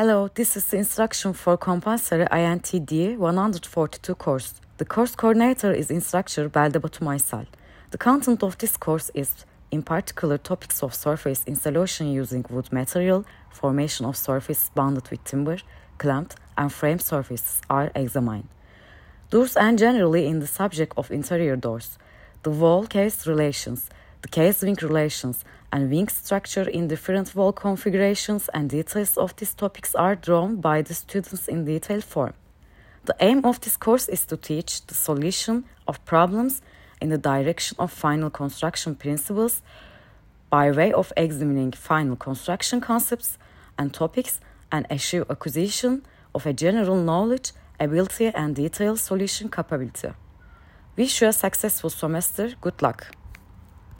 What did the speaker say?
Hello, this is the instruction for compulsory INTD 142 course. The course coordinator is instructor Belde Maysal. The content of this course is, in particular, topics of surface installation using wood material, formation of surface bonded with timber, clamped, and frame surfaces are examined. Doors and generally in the subject of interior doors, the wall case relations, the case wing relations, and wing structure in different wall configurations and details of these topics are drawn by the students in detailed form. The aim of this course is to teach the solution of problems in the direction of final construction principles by way of examining final construction concepts and topics and achieve acquisition of a general knowledge, ability, and detailed solution capability. Wish you a successful semester. Good luck.